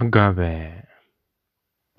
agave